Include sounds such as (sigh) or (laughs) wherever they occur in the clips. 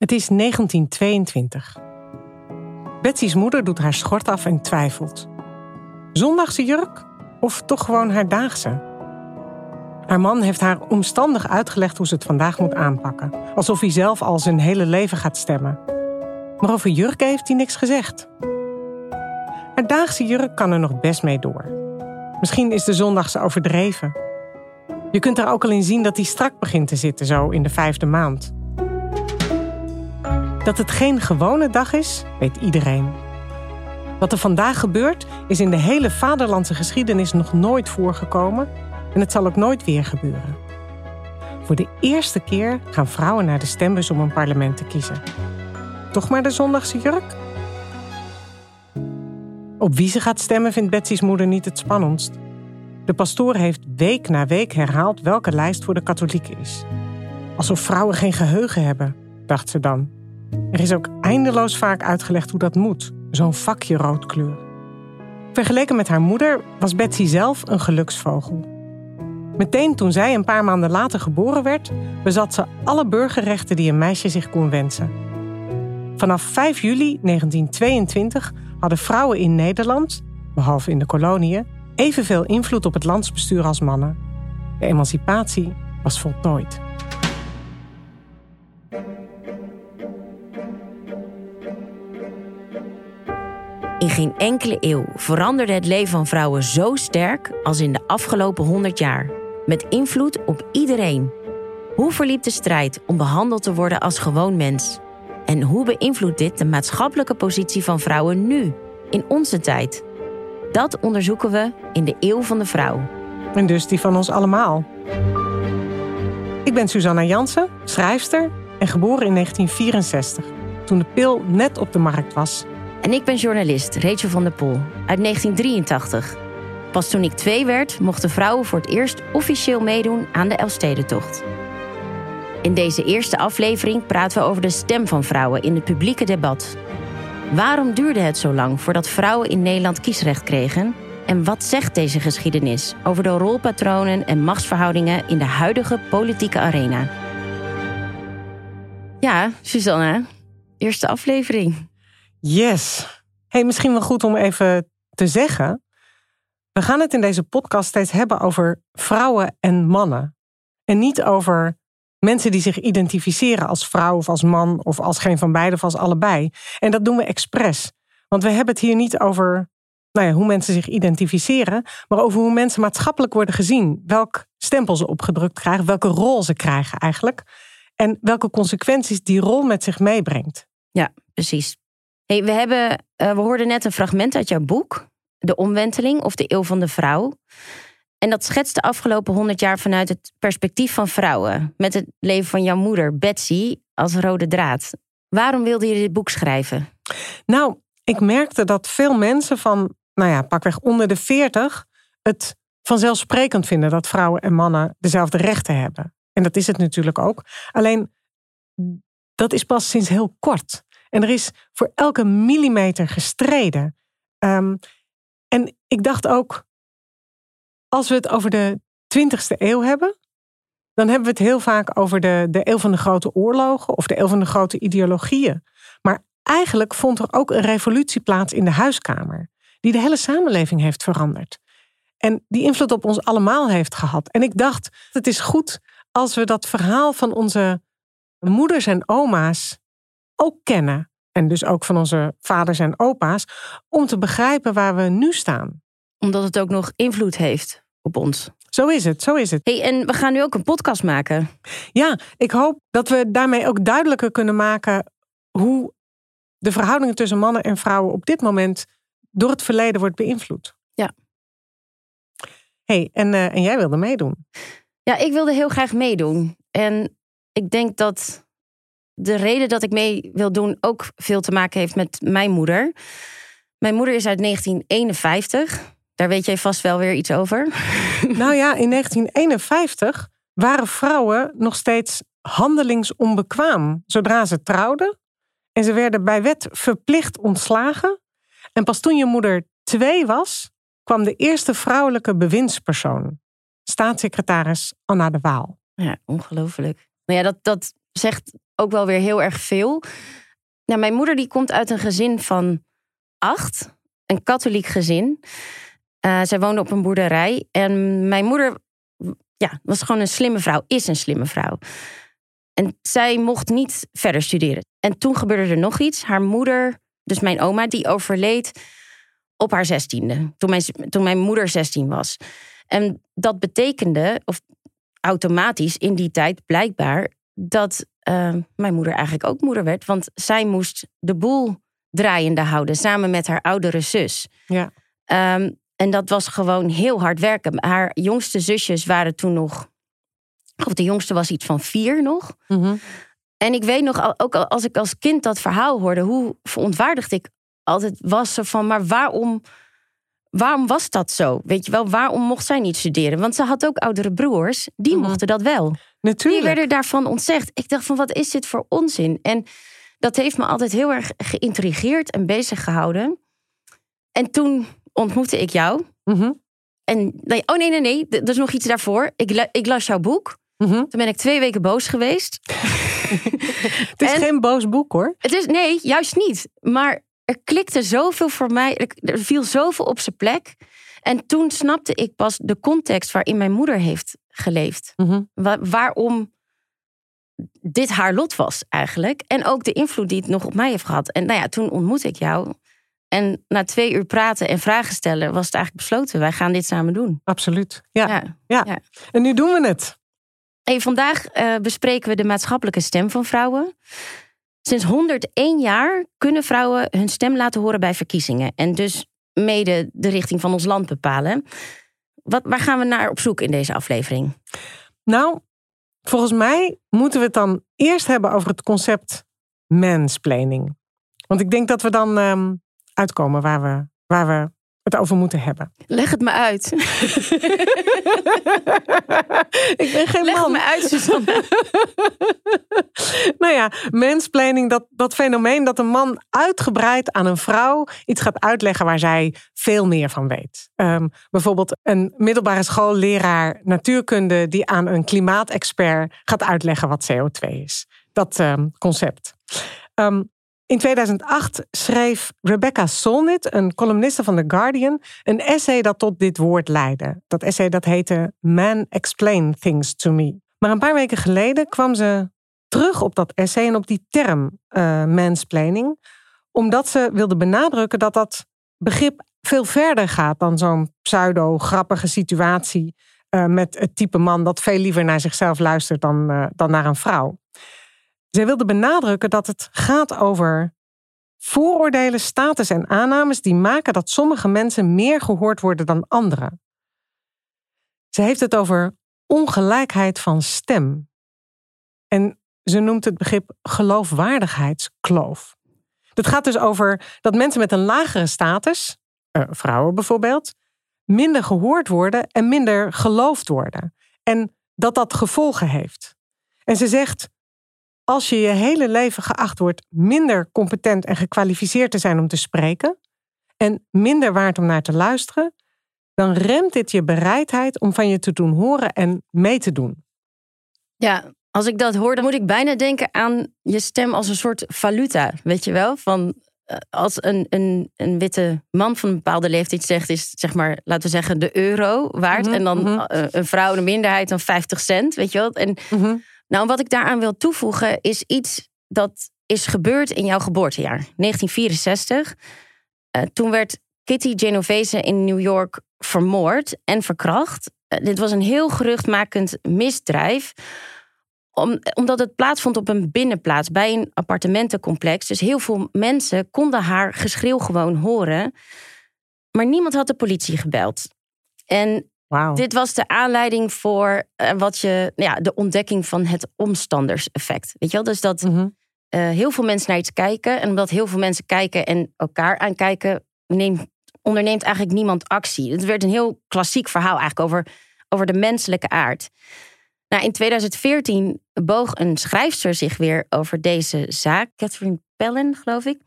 Het is 1922. Betsy's moeder doet haar schort af en twijfelt. Zondagse jurk of toch gewoon haar daagse? Haar man heeft haar omstandig uitgelegd hoe ze het vandaag moet aanpakken. Alsof hij zelf al zijn hele leven gaat stemmen. Maar over jurk heeft hij niks gezegd. Haar daagse jurk kan er nog best mee door. Misschien is de zondagse overdreven. Je kunt er ook al in zien dat hij strak begint te zitten, zo in de vijfde maand. Dat het geen gewone dag is, weet iedereen. Wat er vandaag gebeurt, is in de hele vaderlandse geschiedenis nog nooit voorgekomen en het zal ook nooit weer gebeuren. Voor de eerste keer gaan vrouwen naar de stembus om een parlement te kiezen. Toch maar de zondagse jurk? Op wie ze gaat stemmen vindt Betsy's moeder niet het spannendst. De pastoor heeft week na week herhaald welke lijst voor de katholieken is. Alsof vrouwen geen geheugen hebben, dacht ze dan. Er is ook eindeloos vaak uitgelegd hoe dat moet, zo'n vakje roodkleur. Vergeleken met haar moeder was Betsy zelf een geluksvogel. Meteen toen zij een paar maanden later geboren werd, bezat ze alle burgerrechten die een meisje zich kon wensen. Vanaf 5 juli 1922 hadden vrouwen in Nederland, behalve in de koloniën, evenveel invloed op het landsbestuur als mannen. De emancipatie was voltooid. In geen enkele eeuw veranderde het leven van vrouwen zo sterk als in de afgelopen 100 jaar. Met invloed op iedereen. Hoe verliep de strijd om behandeld te worden als gewoon mens? En hoe beïnvloedt dit de maatschappelijke positie van vrouwen nu, in onze tijd? Dat onderzoeken we in de Eeuw van de Vrouw. En dus die van ons allemaal. Ik ben Susanna Jansen, schrijfster en geboren in 1964, toen de pil net op de markt was. En ik ben journalist Rachel van der Poel uit 1983. Pas toen ik twee werd, mochten vrouwen voor het eerst officieel meedoen aan de Elfstedentocht. In deze eerste aflevering praten we over de stem van vrouwen in het publieke debat. Waarom duurde het zo lang voordat vrouwen in Nederland kiesrecht kregen? En wat zegt deze geschiedenis over de rolpatronen en machtsverhoudingen in de huidige politieke arena? Ja, Susanna, eerste aflevering. Yes. Hey, misschien wel goed om even te zeggen. We gaan het in deze podcast steeds hebben over vrouwen en mannen. En niet over mensen die zich identificeren als vrouw of als man of als geen van beide of als allebei. En dat doen we expres. Want we hebben het hier niet over nou ja, hoe mensen zich identificeren, maar over hoe mensen maatschappelijk worden gezien. Welk stempel ze opgedrukt krijgen, welke rol ze krijgen eigenlijk. En welke consequenties die rol met zich meebrengt. Ja, precies. Hey, we, hebben, uh, we hoorden net een fragment uit jouw boek, De Omwenteling of de Eeuw van de Vrouw. En dat schetst de afgelopen honderd jaar vanuit het perspectief van vrouwen. Met het leven van jouw moeder, Betsy, als rode draad. Waarom wilde je dit boek schrijven? Nou, ik merkte dat veel mensen van, nou ja, pakweg onder de veertig, het vanzelfsprekend vinden dat vrouwen en mannen dezelfde rechten hebben. En dat is het natuurlijk ook. Alleen, dat is pas sinds heel kort. En er is voor elke millimeter gestreden. Um, en ik dacht ook, als we het over de 20ste eeuw hebben, dan hebben we het heel vaak over de, de eeuw van de grote oorlogen of de eeuw van de grote ideologieën. Maar eigenlijk vond er ook een revolutie plaats in de huiskamer, die de hele samenleving heeft veranderd. En die invloed op ons allemaal heeft gehad. En ik dacht, het is goed als we dat verhaal van onze moeders en oma's ook kennen. En dus ook van onze vaders en opa's, om te begrijpen waar we nu staan. Omdat het ook nog invloed heeft op ons. Zo is het, zo is het. Hey, en we gaan nu ook een podcast maken. Ja, ik hoop dat we daarmee ook duidelijker kunnen maken hoe de verhoudingen tussen mannen en vrouwen op dit moment door het verleden wordt beïnvloed. Ja. hey, en, uh, en jij wilde meedoen? Ja, ik wilde heel graag meedoen. En ik denk dat de reden dat ik mee wil doen ook veel te maken heeft met mijn moeder. Mijn moeder is uit 1951. Daar weet jij vast wel weer iets over. (laughs) Nou ja, in 1951 waren vrouwen nog steeds handelingsonbekwaam zodra ze trouwden. En ze werden bij wet verplicht ontslagen. En pas toen je moeder twee was, kwam de eerste vrouwelijke bewindspersoon, staatssecretaris Anna de Waal. Ja, ongelooflijk. Nou ja, dat, dat zegt ook wel weer heel erg veel. Nou, mijn moeder die komt uit een gezin van acht, een katholiek gezin. Uh, zij woonde op een boerderij. En mijn moeder ja, was gewoon een slimme vrouw, is een slimme vrouw. En zij mocht niet verder studeren. En toen gebeurde er nog iets. Haar moeder, dus mijn oma, die overleed op haar zestiende. Toen mijn, toen mijn moeder zestien was. En dat betekende, of automatisch in die tijd blijkbaar, dat uh, mijn moeder eigenlijk ook moeder werd. Want zij moest de boel draaiende houden, samen met haar oudere zus. Ja. Um, en dat was gewoon heel hard werken. Haar jongste zusjes waren toen nog. Of de jongste was iets van vier nog. Mhm. En ik weet nog, ook als ik als kind dat verhaal hoorde, hoe verontwaardigd ik altijd was. Van, maar waarom, waarom was dat zo? Weet je wel, waarom mocht zij niet studeren? Want ze had ook oudere broers, die Mhm. mochten dat wel. Natuurlijk. Die werden daarvan ontzegd. Ik dacht van, wat is dit voor onzin? En dat heeft me altijd heel erg geïntrigeerd en bezig gehouden. En toen ontmoette ik jou. Mhm. En nee, oh nee, nee, nee, er is nog iets daarvoor. Ik, ik las jouw boek. Mhm. Toen ben ik twee weken boos geweest. (laughs) Het is En- geen boos boek hoor. Het is, nee, juist niet. Maar er klikte zoveel voor mij. Er, er viel zoveel op zijn plek. En toen snapte ik pas de context waarin mijn moeder heeft geleefd. Mhm. Wa- waarom dit haar lot was eigenlijk. En ook de invloed die het nog op mij heeft gehad. En nou ja, toen ontmoette ik jou. En na twee uur praten en vragen stellen was het eigenlijk besloten. Wij gaan dit samen doen. Absoluut. Ja. Ja. Ja. En nu doen we het. Hey, vandaag eh, bespreken we de maatschappelijke stem van vrouwen. Sinds 101 jaar kunnen vrouwen hun stem laten horen bij verkiezingen. En dus mede de richting van ons land bepalen. Wat, waar gaan we naar op zoek in deze aflevering? Nou, volgens mij moeten we het dan eerst hebben over het concept mansplaining. Want ik denk dat we dan ehm, uitkomen waar we, waar we het over moeten hebben. Leg het me uit. (laughs) ik ben geen Leg het man. me uit, Susanne. (laughs) nou ja, mansplaining, dat, dat fenomeen dat een man uitgebreid aan een vrouw iets gaat uitleggen waar zij veel meer van weet. Ehm, bijvoorbeeld een middelbare schoolleraar natuurkunde die aan een klimaatexpert gaat uitleggen wat CO2 is. Dat ehm, concept. Ehm, in 2008 schreef Rebecca Solnit, een columniste van The Guardian, een essay dat tot dit woord leidde. Dat essay dat heette Man Explain Things to Me. Maar een paar weken geleden kwam ze terug op dat essay en op die term eh mansplaining, omdat ze wilde benadrukken dat dat begrip veel verder gaat dan zo'n pseudo-grappige situatie eh, met het type man dat veel liever naar zichzelf luistert dan, eh, dan naar een vrouw. Zij wilde benadrukken dat het gaat over vooroordelen, status en aannames die maken dat sommige mensen meer gehoord worden dan anderen. Ze heeft het over ongelijkheid van stem. En ze noemt het begrip geloofwaardigheidskloof. Dat gaat dus over dat mensen met een lagere status, eh, vrouwen bijvoorbeeld, minder gehoord worden en minder geloofd worden. En dat dat gevolgen heeft. En ze zegt, als je je hele leven geacht wordt minder competent en gekwalificeerd te zijn om te spreken en minder waard om naar te luisteren, dan remt dit je bereidheid om van je te doen horen en mee te doen. Ja, als ik dat hoor, dan moet ik bijna denken aan je stem als een soort valuta. Weet je wel? Van eh, als een, een, een witte man van een bepaalde leeftijd zegt, is zeg maar, laten we zeggen, de euro waard. Mhm, en dan mhm. eh, een vrouw, een minderheid, dan 50 cent. Weet je wel? En nou, wat ik daaraan wil toevoegen, is iets dat is gebeurd in jouw geboortejaar, 1964. Eh, toen werd Kitty Genovese in New York vermoord en verkracht. Eh, dit was een heel geruchtmakend misdrijf. Om, omdat het plaatsvond op een binnenplaats bij een appartementencomplex. Dus heel veel mensen konden haar geschreeuw gewoon horen. Maar niemand had de politie gebeld. En Dit was de aanleiding voor eh, wat je, ja, de ontdekking van het omstanderseffect. Weet je wel? Dus dat Mhm. eh, heel veel mensen naar iets kijken. En omdat heel veel mensen kijken en elkaar aankijken, neemt, onderneemt eigenlijk niemand actie. Het werd een heel klassiek verhaal eigenlijk over, over de menselijke aard. Nou, in 2014 boog een schrijfster zich weer over deze zaak, Catherine Pellen, geloof ik.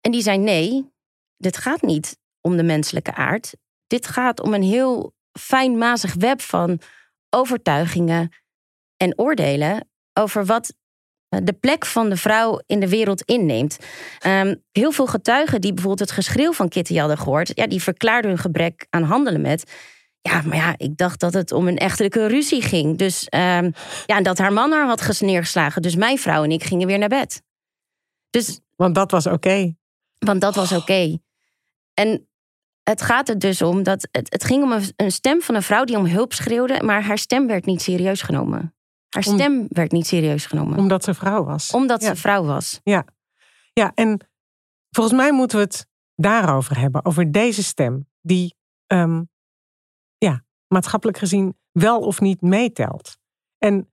En die zei: nee, dit gaat niet om de menselijke aard. Dit gaat om een heel fijnmazig web van overtuigingen en oordelen over wat de plek van de vrouw in de wereld inneemt. Ehm, heel veel getuigen die bijvoorbeeld het geschreeuw van Kitty hadden gehoord, ja, die verklaarden hun gebrek aan handelen met. Ja, maar ja, ik dacht dat het om een echtelijke ruzie ging. Dus ehm, ja, en dat haar man haar had neergeslagen. Dus mijn vrouw en ik gingen weer naar bed. Dus, want dat was oké. Want dat was oké. En het gaat er dus om dat het, het ging om een, een, stem van een vrouw die om hulp schreeuwde, maar haar stem werd niet serieus genomen. Haar stem werd niet serieus genomen. Omdat ze vrouw was. Omdat ze vrouw was. Ja. ja, en volgens mij moeten we het daarover hebben, over deze stem, die um, ja, maatschappelijk gezien wel of niet meetelt. En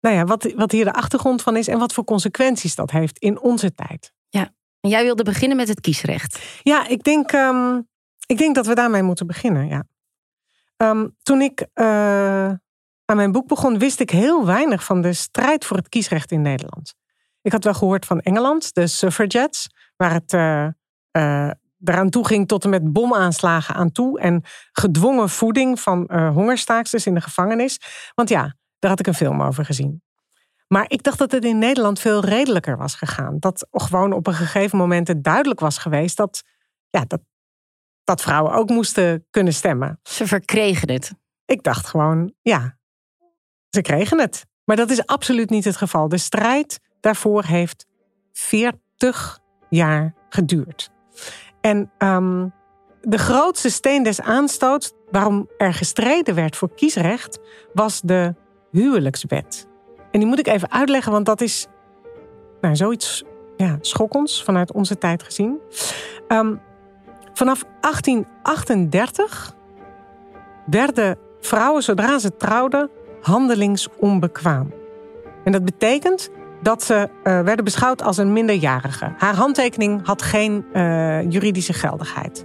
nou ja, wat, wat hier de achtergrond van is en wat voor consequenties dat heeft in onze tijd. Ja, en jij wilde beginnen met het kiesrecht. Ja, ik denk, um, ik denk dat we daarmee moeten beginnen. Ja. Um, toen ik uh, aan mijn boek begon, wist ik heel weinig van de strijd voor het kiesrecht in Nederland. Ik had wel gehoord van Engeland, de suffragettes, waar het uh, uh, eraan toe ging tot en met bomaanslagen aan toe en gedwongen voeding van hongerstaaksters in de gevangenis. Want ja, daar had ik een film over gezien. Maar ik dacht dat het in Nederland veel redelijker was gegaan. Dat gewoon op een gegeven moment het duidelijk was geweest dat, ja, dat, dat vrouwen ook moesten kunnen stemmen. Ze verkregen het. Ik dacht gewoon, ja, ze kregen het. Maar dat is absoluut niet het geval. De strijd daarvoor heeft 40 jaar geduurd. En um, de grootste steen des aanstoots waarom er gestreden werd voor kiesrecht was de huwelijkswet. En die moet ik even uitleggen, want dat is nou, zoiets ja, schokkends vanuit onze tijd gezien. Um, vanaf 1838 werden vrouwen, zodra ze trouwden, handelingsonbekwaam. En dat betekent dat ze uh, werden beschouwd als een minderjarige. Haar handtekening had geen uh, juridische geldigheid.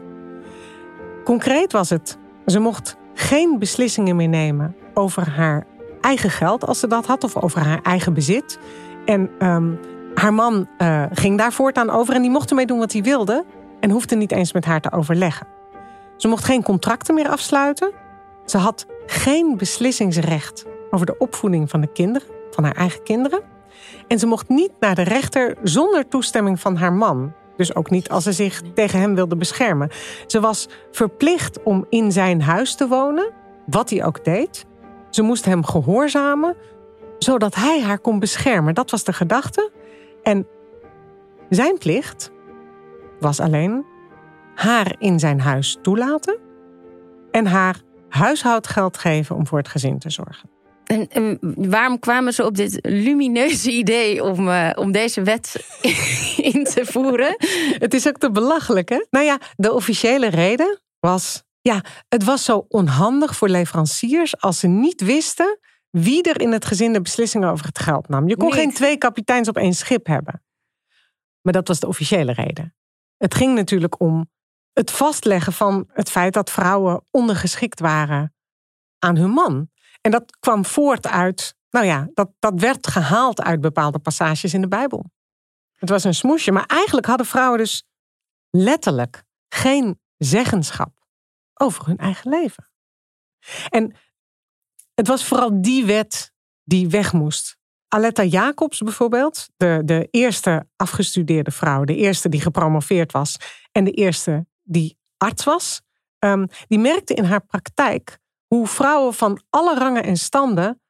Concreet was het, ze mocht geen beslissingen meer nemen over haar eigen geld, als ze dat had, of over haar eigen bezit. En um, haar man uh, ging daar voortaan over en die mocht ermee doen wat hij wilde en hoefde niet eens met haar te overleggen. Ze mocht geen contracten meer afsluiten. Ze had geen beslissingsrecht over de opvoeding van de kinderen, van haar eigen kinderen. En ze mocht niet naar de rechter zonder toestemming van haar man. Dus ook niet als ze zich tegen hem wilde beschermen. Ze was verplicht om in zijn huis te wonen, wat hij ook deed. Ze moest hem gehoorzamen, zodat hij haar kon beschermen. Dat was de gedachte. En zijn plicht was alleen haar in zijn huis toelaten en haar huishoudgeld geven om voor het gezin te zorgen. En, waarom kwamen ze op dit lumineuze idee om, uh, om deze wet (laughs) in te voeren? Het is ook te belachelijk, hè? Nou ja, de officiële reden was... Ja, het was zo onhandig voor leveranciers als ze niet wisten wie er in het gezin de beslissingen over het geld nam. Je kon geen twee kapiteins op één schip hebben. Maar dat was de officiële reden. Het ging natuurlijk om het vastleggen van het feit dat vrouwen ondergeschikt waren aan hun man. En dat kwam voort uit, nou ja, dat, dat werd gehaald uit bepaalde passages in de Bijbel. Het was een smoesje, maar eigenlijk hadden vrouwen dus letterlijk geen zeggenschap over hun eigen leven. En het was vooral die wet die weg moest. Aletta Jacobs bijvoorbeeld, de, de eerste afgestudeerde vrouw, de eerste die gepromoveerd was en de eerste die arts was, um, die merkte in haar praktijk hoe vrouwen van alle rangen en standen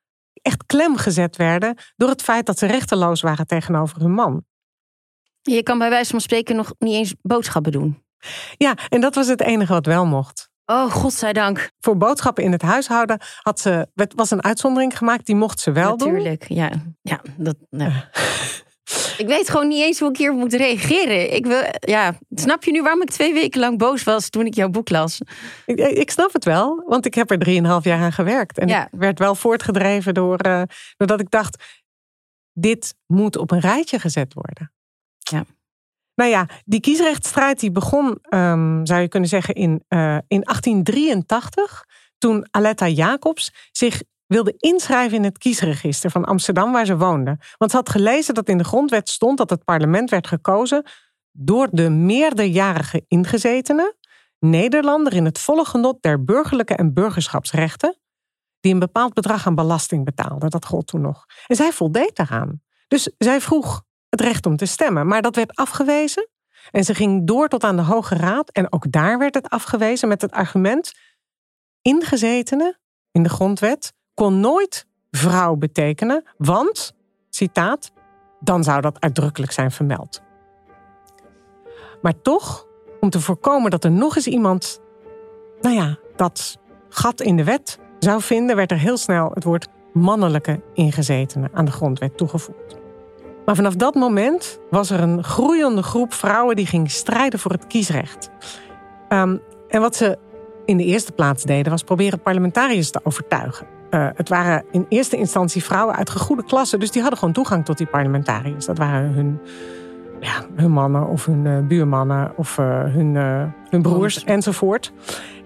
echt klem gezet werden door het feit dat ze rechteloos waren tegenover hun man. Je kan bij wijze van spreken nog niet eens boodschappen doen. Ja, en dat was het enige wat wel mocht. Oh, godzijdank. Voor boodschappen in het huishouden had ze, was een uitzondering gemaakt, die mocht ze wel Natuurlijk, doen. Natuurlijk, ja. ja dat, nou. Ik weet gewoon niet eens hoe ik hier moet reageren. Ik wil, ja, snap je nu waarom ik twee weken lang boos was toen ik jouw boek las? Ik, ik snap het wel, want ik heb er drieënhalf jaar aan gewerkt. En ik werd wel voortgedreven door, uh, doordat ik dacht, dit moet op een rijtje gezet worden. Ja. Nou ja, die kiesrechtstrijd die begon, um, zou je kunnen zeggen, in, uh, in 1883. Toen Aletta Jacobs zich wilde inschrijven in het kiesregister van Amsterdam waar ze woonde. Want ze had gelezen dat in de grondwet stond dat het parlement werd gekozen door de meerderjarige ingezetenen, Nederlander in het volle genot der burgerlijke en burgerschapsrechten, die een bepaald bedrag aan belasting betaalden. Dat gold toen nog. En zij voldeed daaraan. Dus zij vroeg het recht om te stemmen, maar dat werd afgewezen. En ze ging door tot aan de Hoge Raad en ook daar werd het afgewezen met het argument: ingezetenen in de grondwet kon nooit vrouw betekenen, want, citaat, dan zou dat uitdrukkelijk zijn vermeld. Maar toch, om te voorkomen dat er nog eens iemand, nou ja, dat gat in de wet zou vinden, werd er heel snel het woord mannelijke ingezetenen aan de grondwet toegevoegd. Maar vanaf dat moment was er een groeiende groep vrouwen die ging strijden voor het kiesrecht. Ehm, en wat ze in de eerste plaats deden, was proberen parlementariërs te overtuigen. Uh, het waren in eerste instantie vrouwen uit gegoede klassen, dus die hadden gewoon toegang tot die parlementariërs. Dat waren hun, ja, hun mannen of hun uh, buurmannen of uh, hun, hun broers enzovoort.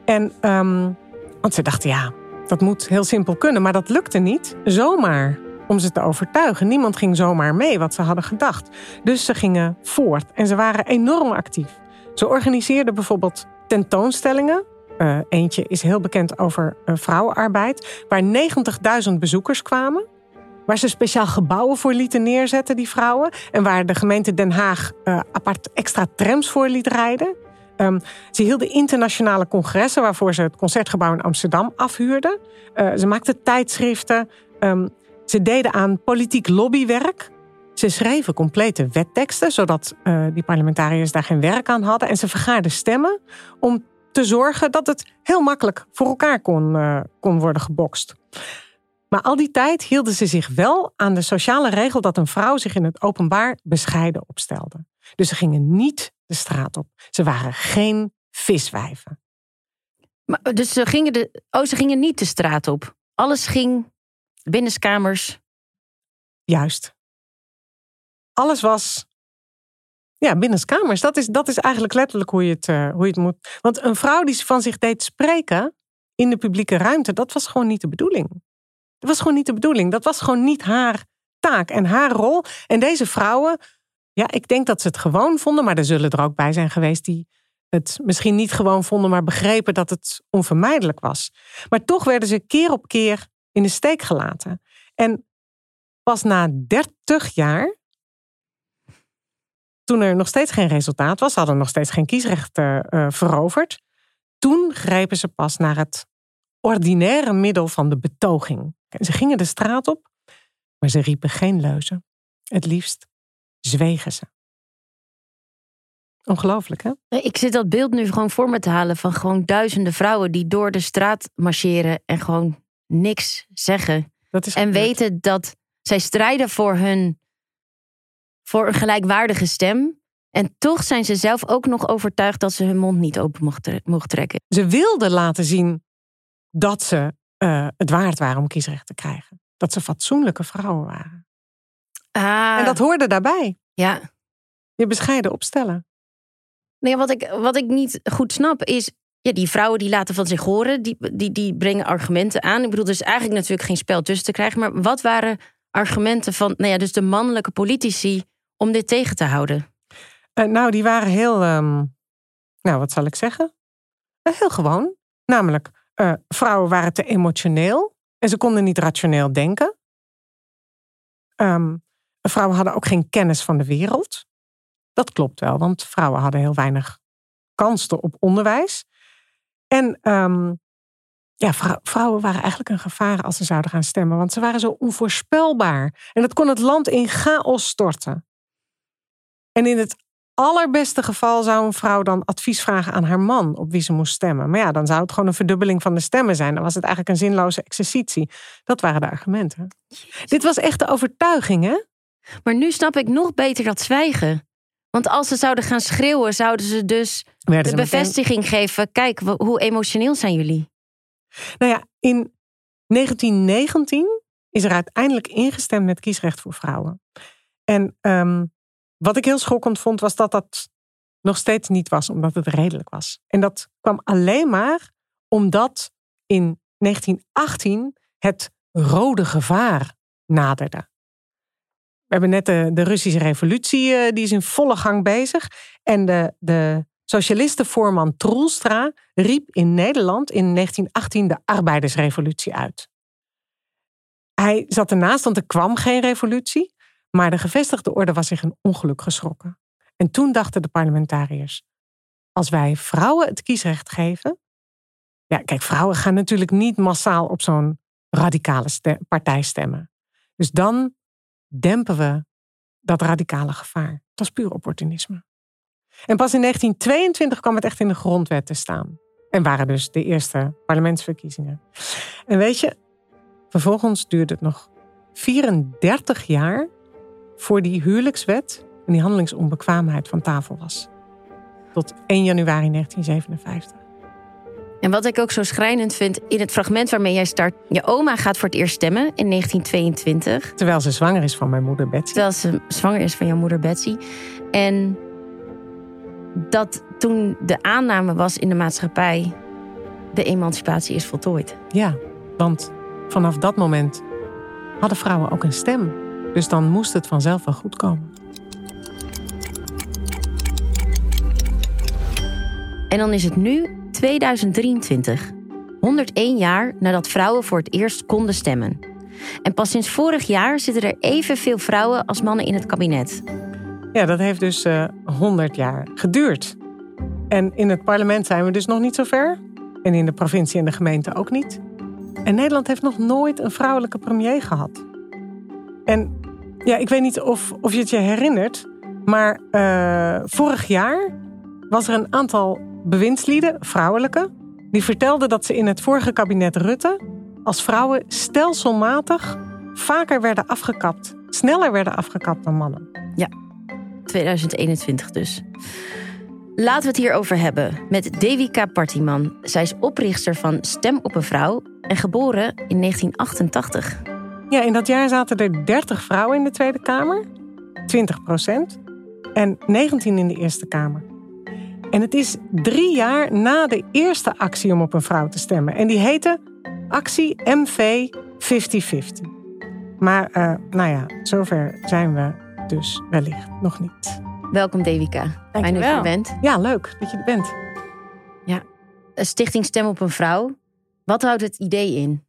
En um, want ze dachten, ja, dat moet heel simpel kunnen, maar dat lukte niet zomaar om ze te overtuigen. Niemand ging zomaar mee wat ze hadden gedacht. Dus ze gingen voort en ze waren enorm actief. Ze organiseerden bijvoorbeeld tentoonstellingen. Uh, eentje is heel bekend over uh, vrouwenarbeid, waar 90.000 bezoekers kwamen. Waar ze speciaal gebouwen voor lieten neerzetten, die vrouwen. En waar de gemeente Den Haag uh, apart extra trams voor liet rijden. Um, ze hielden internationale congressen waarvoor ze het concertgebouw in Amsterdam afhuurden. ze maakten tijdschriften. Um, ze deden aan politiek lobbywerk. Ze schreven complete wetteksten, zodat uh, die parlementariërs daar geen werk aan hadden. En ze vergaarden stemmen om te zorgen dat het heel makkelijk voor elkaar kon, uh, kon worden gebokst. Maar al die tijd hielden ze zich wel aan de sociale regel dat een vrouw zich in het openbaar bescheiden opstelde. Dus ze gingen niet de straat op. Ze waren geen viswijven. Maar, dus ze gingen, de, oh, ze gingen niet de straat op. Alles ging binnenskamers. Juist. Alles was. Ja, binnenskamers. Dat is, dat is eigenlijk letterlijk hoe je, het, uh, hoe je het moet. Want een vrouw die van zich deed spreken in de publieke ruimte, dat was gewoon niet de bedoeling. Dat was gewoon niet de bedoeling. Dat was gewoon niet haar taak en haar rol. En deze vrouwen, ja, ik denk dat ze het gewoon vonden, maar er zullen er ook bij zijn geweest die het misschien niet gewoon vonden, maar begrepen dat het onvermijdelijk was. Maar toch werden ze keer op keer in de steek gelaten. En pas na 30 jaar, toen er nog steeds geen resultaat was, hadden nog steeds geen kiesrecht uh, veroverd, toen grepen ze pas naar het ordinaire middel van de betoging. Ze gingen de straat op, maar ze riepen geen leuzen. Het liefst zwegen ze. Ongelooflijk, hè? Ik zit dat beeld nu gewoon voor me te halen van gewoon duizenden vrouwen die door de straat marcheren en gewoon niks zeggen. Dat is en weten dat zij strijden voor hun voor een gelijkwaardige stem. En toch zijn ze zelf ook nog overtuigd dat ze hun mond niet open mocht, trekken. Ze wilden laten zien dat ze uh, het waard waren om kiesrecht te krijgen. Dat ze fatsoenlijke vrouwen waren. Ah. En dat hoorde daarbij. Ja. Je bescheiden opstellen. Nee, wat ik, wat ik niet goed snap is ja, die vrouwen die laten van zich horen, die, die, die brengen argumenten aan. Ik bedoel, er is eigenlijk natuurlijk geen spel tussen te krijgen. Maar wat waren argumenten van, nou ja, dus de mannelijke politici om dit tegen te houden? Uh, nou, die waren heel, um, nou, wat zal ik zeggen? Uh, heel gewoon. Namelijk, uh, vrouwen waren te emotioneel en ze konden niet rationeel denken. Um, vrouwen hadden ook geen kennis van de wereld. Dat klopt wel, want vrouwen hadden heel weinig kans op onderwijs. En um, ja, vrouwen waren eigenlijk een gevaar als ze zouden gaan stemmen, want ze waren zo onvoorspelbaar. En dat kon het land in chaos storten. En in het allerbeste geval zou een vrouw dan advies vragen aan haar man op wie ze moest stemmen. Maar ja, dan zou het gewoon een verdubbeling van de stemmen zijn. Dan was het eigenlijk een zinloze exercitie. Dat waren de argumenten. Dit was echt de overtuiging, hè? Maar nu snap ik nog beter dat zwijgen. Want als ze zouden gaan schreeuwen, zouden ze dus de bevestiging geven. Kijk, hoe emotioneel zijn jullie? Nou ja, in 1919 is er uiteindelijk ingestemd met kiesrecht voor vrouwen. En um, wat ik heel schokkend vond, was dat dat nog steeds niet was, omdat het redelijk was. En dat kwam alleen maar omdat in 1918 het rode gevaar naderde. We hebben net de, Russische revolutie, uh, die is in volle gang bezig. En de, de socialistenvoorman Troelstra riep in Nederland in 1918 de arbeidersrevolutie uit. Hij zat ernaast, want er kwam geen revolutie. Maar de gevestigde orde was zich een ongeluk geschrokken. En toen dachten de parlementariërs: als wij vrouwen het kiesrecht geven. Ja, kijk, vrouwen gaan natuurlijk niet massaal op zo'n radicale partij stemmen. Dus dan dempen we dat radicale gevaar. Dat is puur opportunisme. En pas in 1922 kwam het echt in de grondwet te staan. En waren dus de eerste parlementsverkiezingen. En weet je, vervolgens duurde het nog 34 jaar voor die huwelijkswet en die handelingsonbekwaamheid van tafel was. Tot 1 januari 1957. En wat ik ook zo schrijnend vind in het fragment waarmee jij start. Je oma gaat voor het eerst stemmen in 1922. Terwijl ze zwanger is van mijn moeder Betsy. Terwijl ze zwanger is van jouw moeder Betsy. En dat toen de aanname was in de maatschappij. de emancipatie is voltooid. Ja, want vanaf dat moment hadden vrouwen ook een stem. Dus dan moest het vanzelf wel goed komen. En dan is het nu 2023. 101 jaar nadat vrouwen voor het eerst konden stemmen. En pas sinds vorig jaar zitten er evenveel vrouwen als mannen in het kabinet. Ja, dat heeft dus uh, eh, 100 jaar geduurd. En in het parlement zijn we dus nog niet zo ver. En in de provincie en de gemeente ook niet. En Nederland heeft nog nooit een vrouwelijke premier gehad. En ja, ik weet niet of, of je het je herinnert, maar uh, vorig jaar was er een aantal bewindslieden, vrouwelijke, die vertelden dat ze in het vorige kabinet Rutte als vrouwen stelselmatig vaker werden afgekapt, sneller werden afgekapt dan mannen. Ja, 2021 dus. Laten we het hierover hebben met Devika Partiman. Zij is oprichter van Stem op een Vrouw en geboren in 1988. Ja, in dat jaar zaten er 30 vrouwen in de Tweede Kamer, 20 procent, en 19 in de Eerste Kamer. En het is drie jaar na de eerste actie om op een vrouw te stemmen. En die heette Actie MV 50-50. Maar uh, nou ja, zover zijn we dus wellicht nog niet. Welkom Devika. Fijn dat je er bent. Ja, leuk dat je er bent. Ja, Stichting Stem op een Vrouw. Wat houdt het idee in?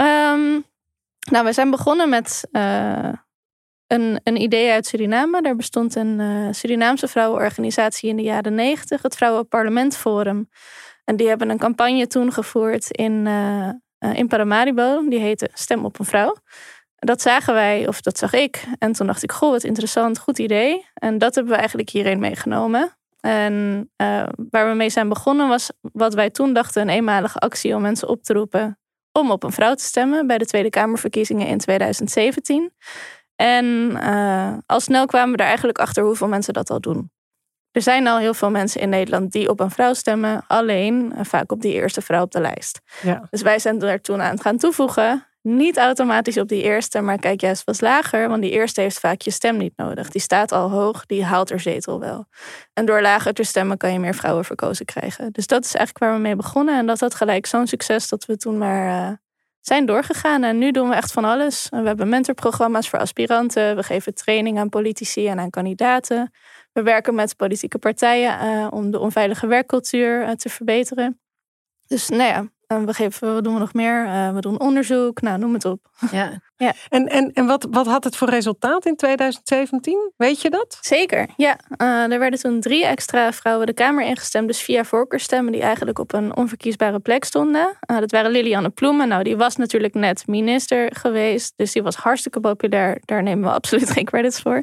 Um, nou, we zijn begonnen met uh, een, een idee uit Suriname. Daar bestond een uh, Surinaamse vrouwenorganisatie in de jaren negentig, het Vrouwenparlament Forum. En die hebben een campagne toen gevoerd in, uh, in Paramaribo. Die heette Stem op een vrouw. Dat zagen wij, of dat zag ik. En toen dacht ik, goh, wat interessant, goed idee. En dat hebben we eigenlijk hierheen meegenomen. En waar we mee zijn begonnen was wat wij toen dachten een eenmalige actie om mensen op te roepen om op een vrouw te stemmen bij de Tweede Kamerverkiezingen in 2017. En uh, al snel kwamen we er eigenlijk achter hoeveel mensen dat al doen. Er zijn al heel veel mensen in Nederland die op een vrouw stemmen, alleen uh, vaak op die eerste vrouw op de lijst. Ja. Dus wij zijn er toen aan het gaan toevoegen. Niet automatisch op die eerste, maar kijk juist wat lager, want die eerste heeft vaak je stem niet nodig. Die staat al hoog, die haalt er zetel wel. En door lager te stemmen kan je meer vrouwen verkozen krijgen. Dus dat is eigenlijk waar we mee begonnen. En dat had gelijk zo'n succes dat we toen maar uh, zijn doorgegaan. En nu doen we echt van alles. We hebben mentorprogramma's voor aspiranten. We geven training aan politici en aan kandidaten. We werken met politieke partijen uh, om de onveilige werkcultuur uh, te verbeteren. Dus nou ja, we, geven, we doen we nog meer? Uh, we doen onderzoek, nou noem het op. Ja. (laughs) ja. En, en, en wat, wat had het voor resultaat in 2017? Weet je dat? Zeker, ja. Uh, er werden toen drie extra vrouwen de Kamer ingestemd. Dus via voorkeurstemmen die eigenlijk op een onverkiesbare plek stonden. Uh, dat waren Lilianne Ploemen. Nou, die was natuurlijk net minister geweest. Dus die was hartstikke populair. Daar nemen we (laughs) absoluut geen credits voor.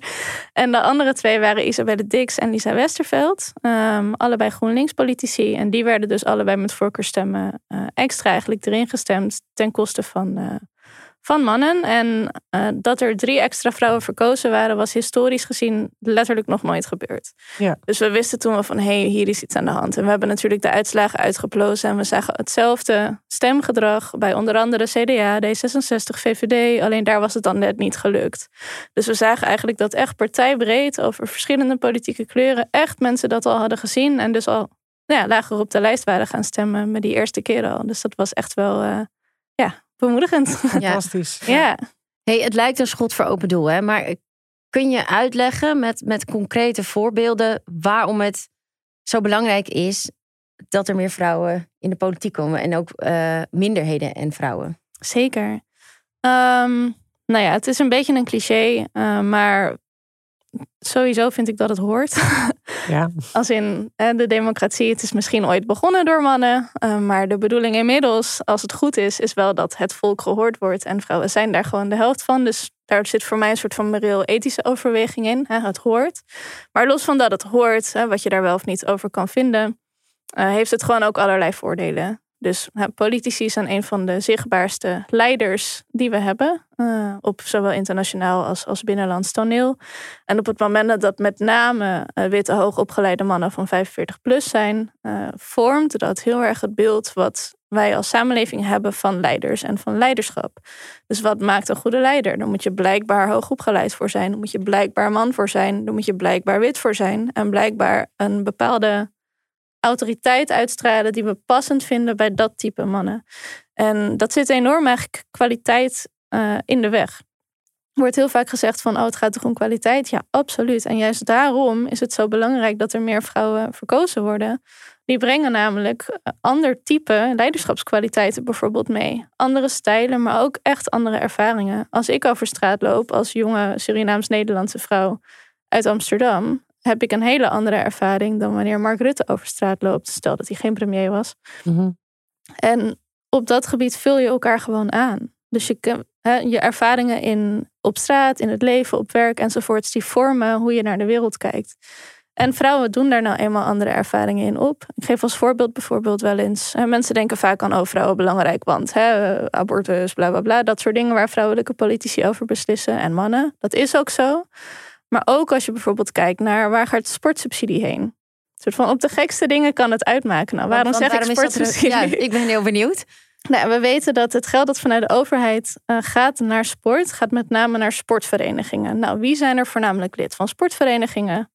En de andere twee waren Isabelle Dix en Lisa Westerveld. Um, allebei GroenLinks-politici. En die werden dus allebei met voorkeurstemmen extra eigenlijk erin gestemd ten koste van, van mannen. En uh, dat er drie extra vrouwen verkozen waren, was historisch gezien letterlijk nog nooit gebeurd. Ja. Dus we wisten toen wel van hé, hey, hier is iets aan de hand. En we hebben natuurlijk de uitslagen uitgeplozen en we zagen hetzelfde stemgedrag bij onder andere CDA, D66, VVD. Alleen daar was het dan net niet gelukt. Dus we zagen eigenlijk dat echt partijbreed over verschillende politieke kleuren echt mensen dat al hadden gezien en dus al nou ja, lager op de lijst waren gaan stemmen met die eerste keer al. Dus dat was echt wel uh, ja, bemoedigend. (laughs) Fantastisch. (laughs) ja. Hey, het lijkt een schot voor open doel, hè? maar kun je uitleggen met, met concrete voorbeelden waarom het zo belangrijk is dat er meer vrouwen in de politiek komen en ook uh, minderheden en vrouwen? Zeker. Um, Nou ja, het is een beetje een cliché, uh, maar sowieso vind ik dat het hoort. (laughs) Ja. Als in de democratie, het is misschien ooit begonnen door mannen. Uh, maar de bedoeling inmiddels, als het goed is, is wel dat het volk gehoord wordt. En vrouwen zijn daar gewoon de helft van. Dus daar zit voor mij een soort van moreel-ethische overweging in. Het hoort. Maar los van dat het hoort, wat je daar wel of niet over kan vinden, uh, heeft het gewoon ook allerlei voordelen. Dus politici zijn een van de zichtbaarste leiders die we hebben. Uh, op zowel internationaal als, als binnenlands toneel. En op het moment dat met name uh, witte hoogopgeleide mannen van 45 plus zijn, uh, vormt dat heel erg het beeld wat wij als samenleving hebben van leiders en van leiderschap. Dus wat maakt een goede leider? Daar moet je blijkbaar hoogopgeleid voor zijn. Daar moet je blijkbaar man voor zijn. Daar moet je blijkbaar wit voor zijn. En blijkbaar een bepaalde autoriteit uitstralen die we passend vinden bij dat type mannen. En dat zit enorm eigenlijk kwaliteit uh, in de weg. Er wordt heel vaak gezegd van, oh, het gaat toch om kwaliteit? Ja, absoluut. En juist daarom is het zo belangrijk dat er meer vrouwen verkozen worden. Die brengen namelijk ander type leiderschapskwaliteiten bijvoorbeeld mee. Andere stijlen, maar ook echt andere ervaringen. Als ik over straat loop als jonge Surinaams-Nederlandse vrouw uit Amsterdam, heb ik een hele andere ervaring dan wanneer Mark Rutte over straat loopt. Stel dat hij geen premier was. Mm En op dat gebied vul je elkaar gewoon aan. Dus je, je ervaringen in, op straat, in het leven, op werk enzovoorts, die vormen hoe je naar de wereld kijkt. En vrouwen doen daar nou eenmaal andere ervaringen in op. Ik geef als voorbeeld bijvoorbeeld wel eens. Mensen denken vaak aan oh, vrouwen belangrijk, want hè, abortus, bla bla bla. Dat soort dingen waar vrouwelijke politici over beslissen en mannen. Dat is ook zo. Maar ook als je bijvoorbeeld kijkt naar waar gaat de sportsubsidie heen? Een soort van op de gekste dingen kan het uitmaken. Nou, waarom zeg ik sportsubsidie? Ja, ik ben heel benieuwd. (laughs) Nou, we weten dat het geld dat vanuit de overheid uh, gaat naar sport, gaat met name naar sportverenigingen. Nou, wie zijn er voornamelijk lid van sportverenigingen?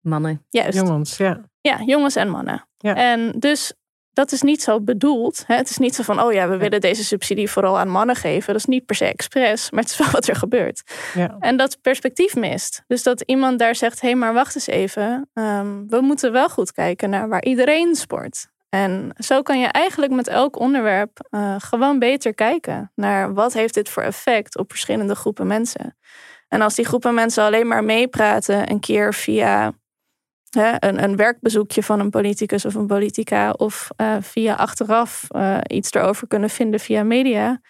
Mannen. Juist. Jongens, ja. Ja, jongens en mannen. Ja. En dus dat is niet zo bedoeld. Hè? Het is niet zo van, oh ja, we willen deze subsidie vooral aan mannen geven. Dat is niet per se expres, maar het is wel (laughs) wat er gebeurt. Ja. En dat perspectief mist. Dus dat iemand daar zegt, hé, hey, maar wacht eens even. Um, we moeten wel goed kijken naar waar iedereen sport. En zo kan je eigenlijk met elk onderwerp uh, gewoon beter kijken naar wat heeft dit voor effect op verschillende groepen mensen. En als die groepen mensen alleen maar meepraten een keer via hè, een, een werkbezoekje van een politicus of een politica of uh, via achteraf uh, iets erover kunnen vinden via media,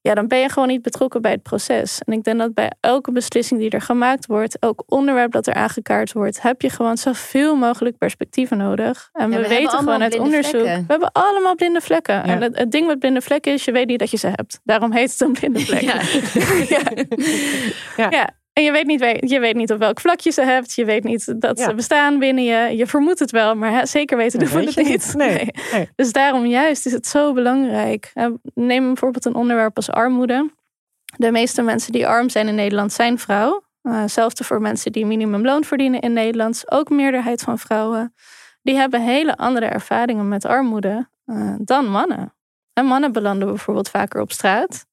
ja, dan ben je gewoon niet betrokken bij het proces. En ik denk dat bij elke beslissing die er gemaakt wordt, elk onderwerp dat er aangekaart wordt, heb je gewoon zoveel mogelijk perspectieven nodig. En Ja, we, we weten gewoon uit onderzoek, vlekken. we hebben allemaal blinde vlekken. En het, het ding met blinde vlekken is, je weet niet dat je ze hebt. Daarom heet het een blinde vlek. (laughs) Ja. ja. En je weet, niet, je weet niet op welk vlak je ze hebt. Je weet niet dat Ja. ze bestaan binnen je. Je vermoedt het wel, maar zeker weten doen we het niet. niet. (laughs) Nee. Nee. Dus daarom juist is het zo belangrijk. Neem bijvoorbeeld een onderwerp als armoede. De meeste mensen die arm zijn in Nederland zijn vrouw. Uh, voor mensen die minimumloon verdienen in Nederland. Ook meerderheid van vrouwen. Die hebben hele andere ervaringen met armoede eh, dan mannen. En mannen belanden bijvoorbeeld vaker op straat.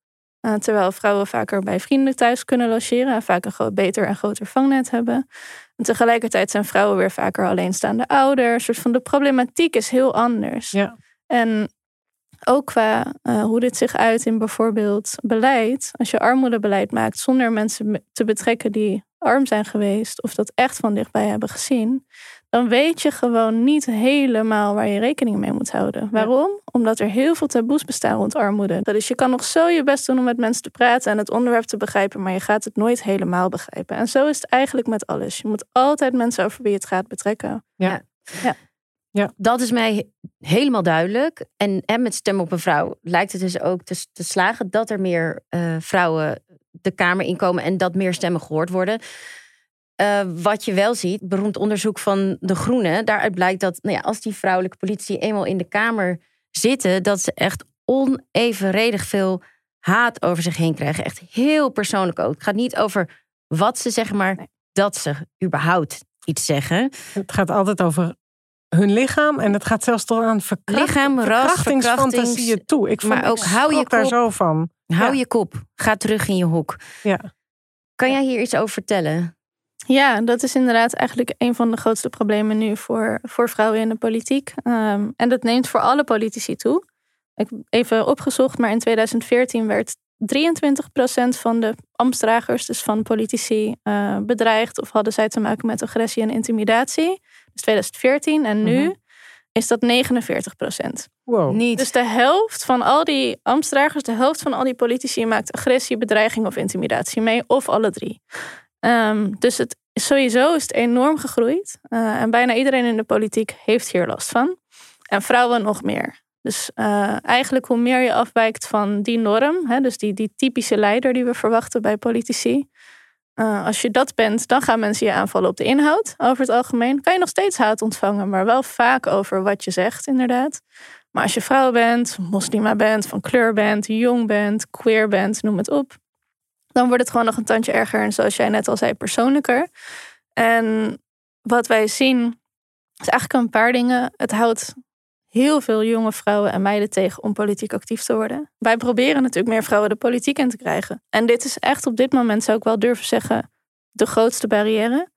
Eh, terwijl vrouwen vaker bij vrienden thuis kunnen logeren. En vaak een beter en groter vangnet hebben. En tegelijkertijd zijn vrouwen weer vaker alleenstaande ouders. Soort van de problematiek is heel anders. Ja. En ook qua eh, hoe dit zich uit in bijvoorbeeld beleid. Als je armoedebeleid maakt zonder mensen me- te betrekken die arm zijn geweest of dat echt van dichtbij hebben gezien, dan weet je gewoon niet helemaal waar je rekening mee moet houden. Waarom? Omdat er heel veel taboes bestaan rond armoede. Dus je kan nog zo je best doen om met mensen te praten en het onderwerp te begrijpen, maar je gaat het nooit helemaal begrijpen. En zo is het eigenlijk met alles. Je moet altijd mensen over wie het gaat betrekken. Dat is mij helemaal duidelijk. En, en met Stem op een Vrouw lijkt het dus ook te, te slagen dat er meer eh, vrouwen de Kamer inkomen en dat meer stemmen gehoord worden. Eh, wat je wel ziet, beroemd onderzoek van De Groenen, daaruit blijkt dat nou ja, als die vrouwelijke politici eenmaal in de Kamer zitten, dat ze echt onevenredig veel haat over zich heen krijgen. Echt heel persoonlijk ook. Het gaat niet over wat ze zeggen, maar dat ze überhaupt iets zeggen. Het gaat altijd over hun lichaam en het gaat zelfs tot aan verkracht, Lichaam, verkrachtingsfantasieën verkrachtings- toe. Ik maar vond, ook ik hou je daar zo van. Hou Ja. je kop. Ga terug in je hok. Ja. Kan jij hier iets over vertellen? Ja, dat is inderdaad eigenlijk een van de grootste problemen nu voor, voor vrouwen in de politiek. Ehm, en dat neemt voor alle politici toe. Ik heb even opgezocht, maar in 2014 werd 23% van de ambtsdragers, dus van politici, uh, bedreigd of hadden zij te maken met agressie en intimidatie. Dus 2014 en nu mhm. is dat 49%. Wow. Niet. Dus de helft van al die ambtsdragers, de helft van al die politici maakt agressie, bedreiging of intimidatie mee, of alle drie. Um, dus het, sowieso is het enorm gegroeid. Uh, en bijna iedereen in de politiek heeft hier last van. En vrouwen nog meer. Dus uh, eigenlijk hoe meer je afwijkt van die norm, hè, dus die, die typische leider die we verwachten bij politici. Uh, als je dat bent, dan gaan mensen je aanvallen op de inhoud. Over het algemeen kan je nog steeds haat ontvangen, maar wel vaak over wat je zegt, inderdaad. Maar als je vrouw bent, moslima bent, van kleur bent, jong bent, queer bent, noem het op. Dan wordt het gewoon nog een tandje erger en zoals jij net al zei, persoonlijker. En wat wij zien is eigenlijk een paar dingen. Het houdt heel veel jonge vrouwen en meiden tegen om politiek actief te worden. Wij proberen natuurlijk meer vrouwen de politiek in te krijgen. En dit is echt op dit moment, zou ik wel durven zeggen, de grootste barrière.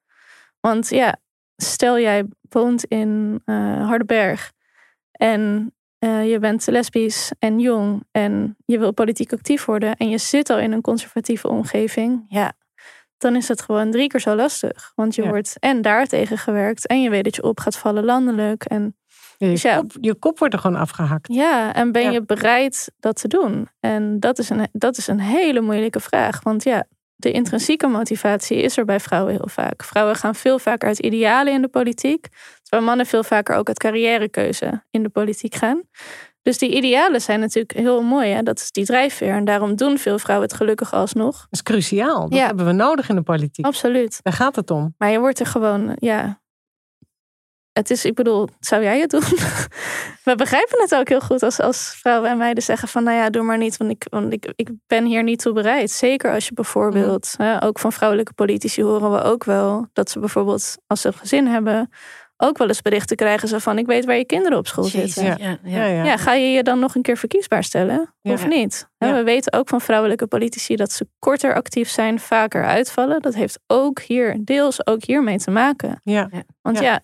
Want ja, stel jij woont in uh, Hardenberg en uh, je bent lesbisch en jong en je wil politiek actief worden en je zit al in een conservatieve omgeving, ja, dan is het gewoon drie keer zo lastig. Want je wordt en daartegen gewerkt en je weet dat je op gaat vallen landelijk. En, je, dus ja, kop, je kop wordt er gewoon afgehakt. Ja, en ben je bereid dat te doen? En dat is, een, dat is een hele moeilijke vraag. Want ja, de intrinsieke motivatie is er bij vrouwen heel vaak. Vrouwen gaan veel vaker uit idealen in de politiek. Terwijl mannen veel vaker ook uit carrièrekeuze in de politiek gaan. Dus die idealen zijn natuurlijk heel mooi. Hè? Dat is die drijfveer. En daarom doen veel vrouwen het gelukkig alsnog. Dat is cruciaal. Dat hebben we nodig in de politiek. Absoluut. Daar gaat het om. Maar je wordt er gewoon, ja. Het is, ik bedoel, zou jij het doen? (laughs) we begrijpen het ook heel goed als, als vrouwen en meiden zeggen van, nou ja, doe maar niet, want ik, want ik, ik ben hier niet toe bereid. Zeker als je bijvoorbeeld, hè, ook van vrouwelijke politici horen we ook wel dat ze bijvoorbeeld, als ze een gezin hebben, ook wel eens berichten krijgen zo van ik weet waar je kinderen op school zitten. Ja. Ja, ja. ja, ga je je dan nog een keer verkiesbaar stellen of niet? We weten ook van vrouwelijke politici dat ze korter actief zijn, vaker uitvallen. Dat heeft ook hier deels ook hiermee te maken. Ja. Want ja.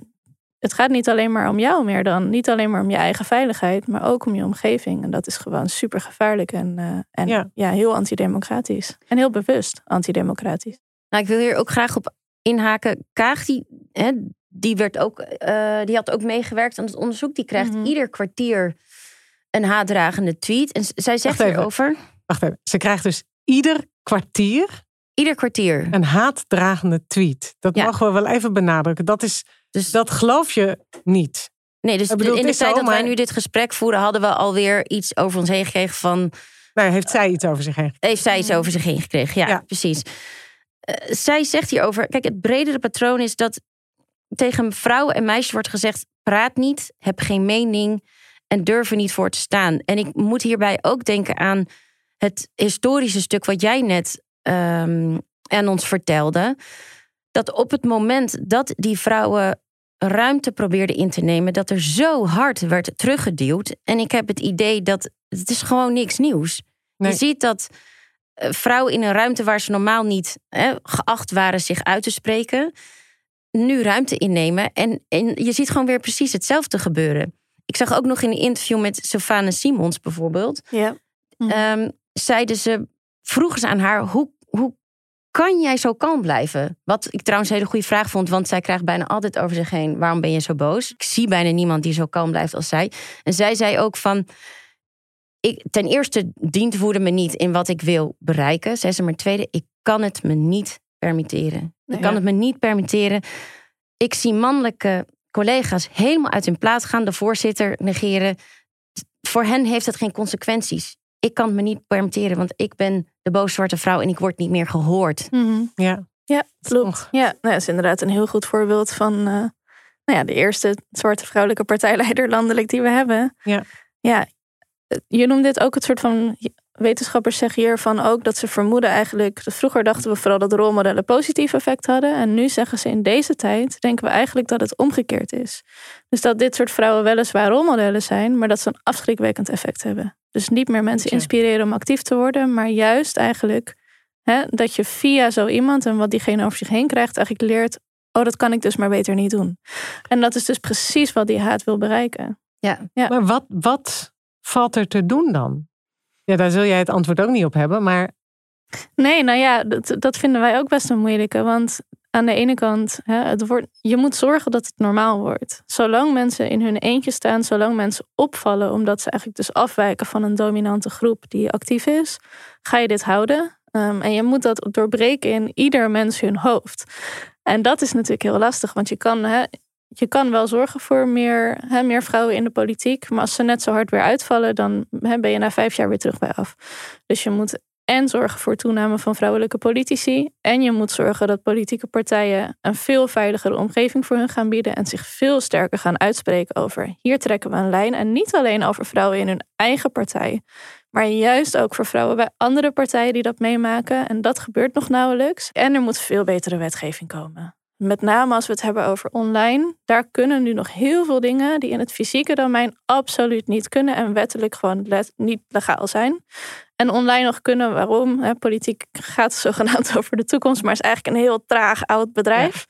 Het gaat niet alleen maar om jou meer dan, niet alleen maar om je eigen veiligheid, maar ook om je omgeving. En dat is gewoon super gevaarlijk en, uh, en ja. heel antidemocratisch en heel bewust antidemocratisch. Nou, ik wil hier ook graag op inhaken. Kaag die, hè, die, werd ook, uh, die had ook meegewerkt aan het onderzoek. Die krijgt mhm. ieder kwartier een haatdragende tweet. En zij zegt Wacht hierover. Wacht even. Ze krijgt dus ieder kwartier. Ieder kwartier. Een haatdragende tweet. Dat mogen we wel even benadrukken. Dat, is, dus, dat geloof je niet. Nee, dus bedoel, in de tijd dat wij nu dit gesprek voeren, hadden we alweer iets over ons heen gekregen van. Nou, heeft zij iets over zich heen gekregen? Heeft zij iets over zich heen gekregen, ja, ja. precies. Uh, zij zegt hierover, kijk, het bredere patroon is dat tegen vrouwen en meisjes wordt gezegd: praat niet, heb geen mening en durf er niet voor te staan. En ik moet hierbij ook denken aan het historische stuk wat jij net um, aan ons vertelde. Dat op het moment dat die vrouwen ruimte probeerden in te nemen, dat er zo hard werd teruggeduwd. En ik heb het idee dat het is gewoon niks nieuws. Je ziet dat eh, vrouwen in een ruimte waar ze normaal niet geacht waren zich uit te spreken, nu ruimte innemen. En, en je ziet gewoon weer precies hetzelfde gebeuren. Ik zag ook nog in een interview met Sofane Simons bijvoorbeeld. Ja. Mm. zeiden ze, vroegen ze aan haar, hoe, hoe kan jij zo kalm blijven? Wat ik trouwens een hele goede vraag vond, want zij krijgt bijna altijd over zich heen: waarom ben je zo boos? Ik zie bijna niemand die zo kalm blijft als zij. En zij zei ook van. Ik, ten eerste dient woede me niet in wat ik wil bereiken. Zei ze, maar tweede, ik kan het me niet permitteren. Ik kan het me niet permitteren. Ik zie mannelijke collega's helemaal uit hun plaats gaan, de voorzitter negeren. Voor hen heeft het geen consequenties. Ik kan het me niet permitteren, want ik ben de boos zwarte vrouw en ik word niet meer gehoord. Mhm. Ja. ja, klopt. Ja, nou, dat is inderdaad een heel goed voorbeeld van uh, nou ja, de eerste zwarte vrouwelijke partijleider landelijk die we hebben. Ja. Ja, je noemt dit ook het soort van wetenschappers zeggen hiervan ook dat ze vermoeden eigenlijk. Vroeger dachten we vooral dat rolmodellen positief effect hadden. En nu zeggen ze in deze tijd, denken we eigenlijk dat het omgekeerd is. Dus dat dit soort vrouwen weliswaar rolmodellen zijn, maar dat ze een afschrikwekkend effect hebben. Dus niet meer mensen inspireren om actief te worden, maar juist eigenlijk hè, dat je via zo iemand en wat diegene over zich heen krijgt, eigenlijk leert: oh, dat kan ik dus maar beter niet doen. En dat is dus precies wat die haat wil bereiken. Ja. ja. Maar wat, wat valt er te doen dan? Ja, daar zul jij het antwoord ook niet op hebben, maar Nee, nou ja, dat, dat vinden wij ook best een moeilijke. Want aan de ene kant, hè, het wordt, je moet zorgen dat het normaal wordt. Zolang mensen in hun eentje staan, zolang mensen opvallen, omdat ze eigenlijk dus afwijken van een dominante groep die actief is, ga je dit houden. Um, en je moet dat doorbreken in ieder mens hun hoofd. En dat is natuurlijk heel lastig, want je kan, hè, je kan wel zorgen voor meer, hè, meer vrouwen in de politiek. Maar als ze net zo hard weer uitvallen, dan hè, ben je na vijf jaar weer terug bij af. Dus je moet en zorgen voor toename van vrouwelijke politici. En je moet zorgen dat politieke partijen een veel veiligere omgeving voor hun gaan bieden en zich veel sterker gaan uitspreken over hier trekken we een lijn. En niet alleen over vrouwen in hun eigen partij, maar juist ook voor vrouwen bij andere partijen die dat meemaken. En dat gebeurt nog nauwelijks. En er moet veel betere wetgeving komen. Met name als we het hebben over online. Daar kunnen nu nog heel veel dingen die in het fysieke domein absoluut niet kunnen en wettelijk gewoon niet legaal zijn. En online nog kunnen. Waarom? politiek gaat zogenaamd (laughs) over de toekomst, maar is eigenlijk een heel traag oud bedrijf.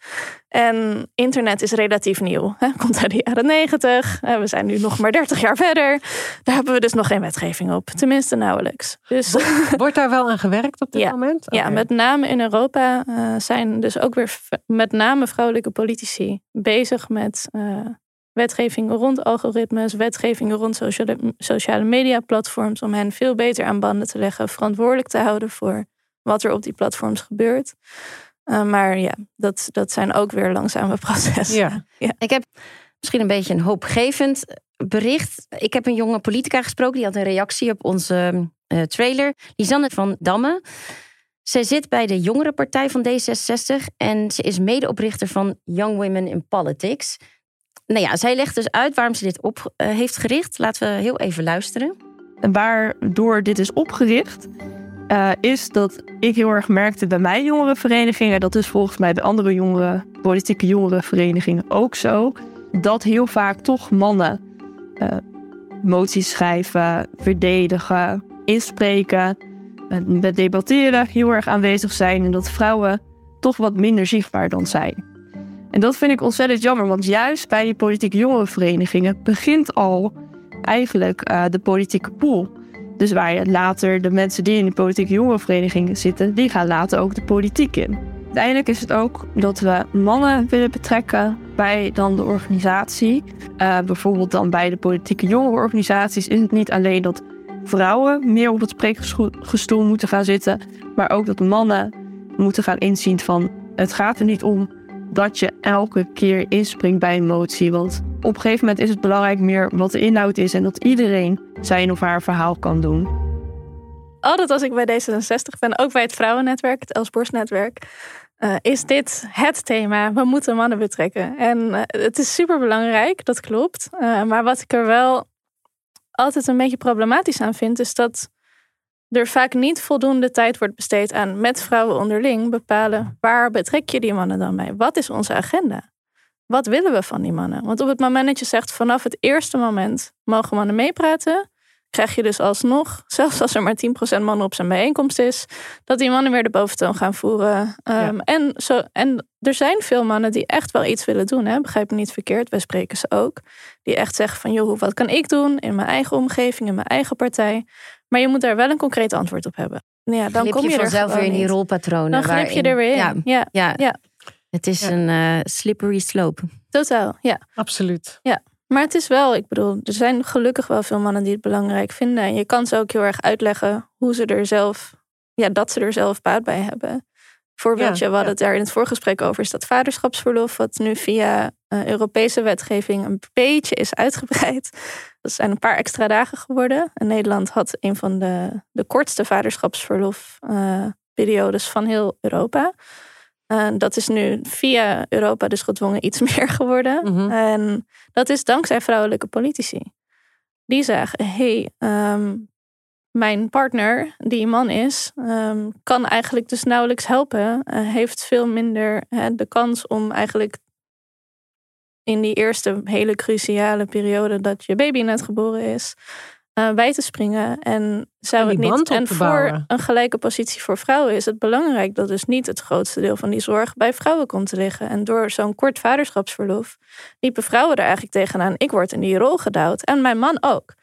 En internet is relatief nieuw. Komt uit de jaren negentig. We zijn nu nog maar 30 jaar verder. Daar hebben we dus nog geen wetgeving op. Tenminste, nauwelijks. Dus... Wordt daar wel aan gewerkt op dit moment? Ja, met name in Europa uh, zijn dus ook weer met name vrouwelijke politici bezig met. Uh, wetgeving rond algoritmes, wetgeving rond sociale, sociale media platforms, om hen veel beter aan banden te leggen, verantwoordelijk te houden voor wat er op die platforms gebeurt. Uh, maar ja, dat, dat zijn ook weer langzame (laughs) processen. Ja. ja. Ik heb misschien een beetje een hoopgevend bericht. Ik heb een jonge politica gesproken, die had een reactie op onze uh, trailer. Lisanne van Damme. Zij zit bij de jongere partij van D66 en ze is medeoprichter van Young Women in Politics nou ja, zij legt dus uit waarom ze dit op uh, heeft gericht. Laten we heel even luisteren. En waardoor dit is opgericht, uh, is dat ik heel erg merkte bij mijn jongerenverenigingen, dat is volgens mij bij andere jongeren, politieke jongerenverenigingen ook zo, dat heel vaak toch mannen uh, moties schrijven, verdedigen, inspreken, met debatteren heel erg aanwezig zijn en dat vrouwen toch wat minder zichtbaar dan zijn. En dat vind ik ontzettend jammer, want juist bij die politieke jongerenverenigingen begint al eigenlijk uh, de politieke pool. Dus waar je later de mensen die in de politieke jongerenverenigingen zitten, die gaan later ook de politiek in. Uiteindelijk is het ook dat we mannen willen betrekken bij dan de organisatie. Uh, bijvoorbeeld dan bij de politieke jongerenorganisaties is het niet alleen dat vrouwen meer op het spreekgestoel moeten gaan zitten, maar ook dat mannen moeten gaan inzien van het gaat er niet om dat je elke keer inspringt bij een motie. Want op een gegeven moment is het belangrijk meer wat de inhoud is en dat iedereen zijn of haar verhaal kan doen. Altijd als ik bij D66 ben, ook bij het vrouwennetwerk, het Elsborst-netwerk, uh, is dit het thema. We moeten mannen betrekken. En uh, het is super belangrijk, dat klopt. Uh, maar wat ik er wel altijd een beetje problematisch aan vind, is dat er vaak niet voldoende tijd wordt besteed aan met vrouwen onderling bepalen waar betrek je die mannen dan mee? Wat is onze agenda? Wat willen we van die mannen? Want op het moment dat je zegt vanaf het eerste moment mogen mannen meepraten, krijg je dus alsnog, (laughs) zelfs als er maar 10% mannen op zijn bijeenkomst is, dat die mannen weer de boventoon gaan voeren. Um, en, zo, en er zijn veel mannen die echt wel iets willen doen. Hè? Begrijp me niet verkeerd, wij spreken ze ook. Die echt zeggen van, joh, wat kan ik doen in mijn eigen omgeving, in mijn eigen partij? Maar je moet daar wel een concreet antwoord op hebben. Ja, dan kom je, je er vanzelf weer in die rolpatronen. Dan glip je er weer in. Ja, ja, ja. ja. Het is een uh, slippery slope. Totaal, ja. Absoluut. Ja. Maar het is wel, ik bedoel, er zijn gelukkig wel veel mannen die het belangrijk vinden. En je kan ze ook heel erg uitleggen hoe ze er zelf, ja, dat ze er zelf baat bij hebben. Voorbeeldje, ja, we hadden het daar in het voorgesprek over, is dat vaderschapsverlof, wat nu via uh, Europese wetgeving een beetje is uitgebreid. (laughs) Dat zijn een paar extra dagen geworden. En Nederland had een van de, de kortste vaderschapsverlofperiodes uh, van heel Europa. Uh, dat is nu via Europa dus gedwongen iets (laughs) meer geworden. Mm -hmm. En dat is dankzij vrouwelijke politici. Die zeggen, hé, hey, um, mijn partner, die man is, um, kan eigenlijk dus nauwelijks helpen. Uh, heeft veel minder de kans om eigenlijk in die eerste hele cruciale periode dat je baby net geboren is, uh, bij te springen. En zou het niet. En voor een gelijke positie voor vrouwen is het belangrijk dat dus niet het grootste deel van die zorg bij vrouwen komt te liggen. En door zo'n kort vaderschapsverlof liepen vrouwen er eigenlijk tegenaan. Ik word in die rol gedouwd en mijn man ook.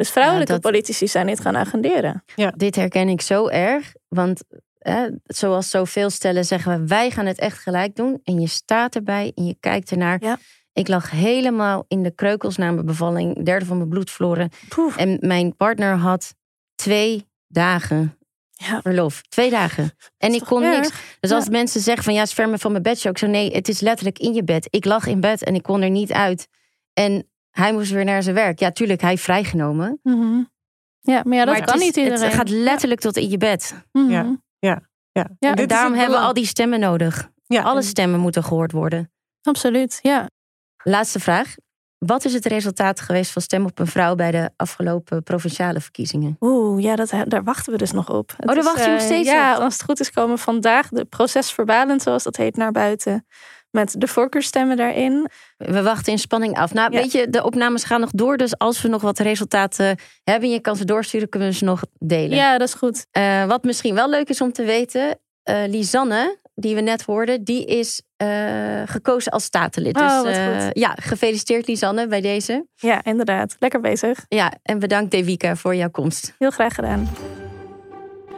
Dus vrouwelijke Ja, dat- politici zijn dit gaan agenderen. Dit herken ik zo erg. Want hè, zoals zoveel stellen zeggen we, wij gaan het echt gelijk doen. En je staat erbij en je kijkt ernaar. Ja. Ik lag helemaal in de kreukels na mijn bevalling. Derde van mijn bloed verloren. Poeh. En mijn partner had twee dagen Ja. verlof. Twee dagen. En ik kon erg? niks. Dus als Ja. mensen zeggen van ja, sperma van mijn bedshow. Ik zo nee, het is letterlijk in je bed. Ik lag in bed en ik kon er niet uit. En hij moest weer naar zijn werk. Ja, tuurlijk, hij vrijgenomen. Mhm. Ja, maar ja, dat maar kan is- niet iedereen. Het gaat letterlijk tot in je bed. Mhm. Ja. Ja. Ja, En daarom hebben we al die stemmen nodig. Ja, Alle en- stemmen moeten gehoord worden. Absoluut, ja. Laatste vraag. Wat is het resultaat geweest van stem op een vrouw bij de afgelopen provinciale verkiezingen? Oeh, ja, dat, daar wachten we dus nog op. Het daar wacht je nog eh, steeds Ja, op? als het goed is komen vandaag de procesverbalend, zoals dat heet, naar buiten. Met de voorkeurstemmen daarin. We wachten in spanning af. Nou, Ja. weet je, de opnames gaan nog door. Dus als we nog wat resultaten hebben en je kan ze doorsturen, kunnen we ze nog delen. Ja, dat is goed. Eh, wat misschien wel leuk is om te weten, eh, Lisanne, die we net hoorden, die is eh, gekozen als statenlid. Oh, dus wat goed. ja, gefeliciteerd Lisanne bij deze. Ja, inderdaad. Lekker bezig. Ja, en bedankt Devika voor jouw komst. Heel graag gedaan.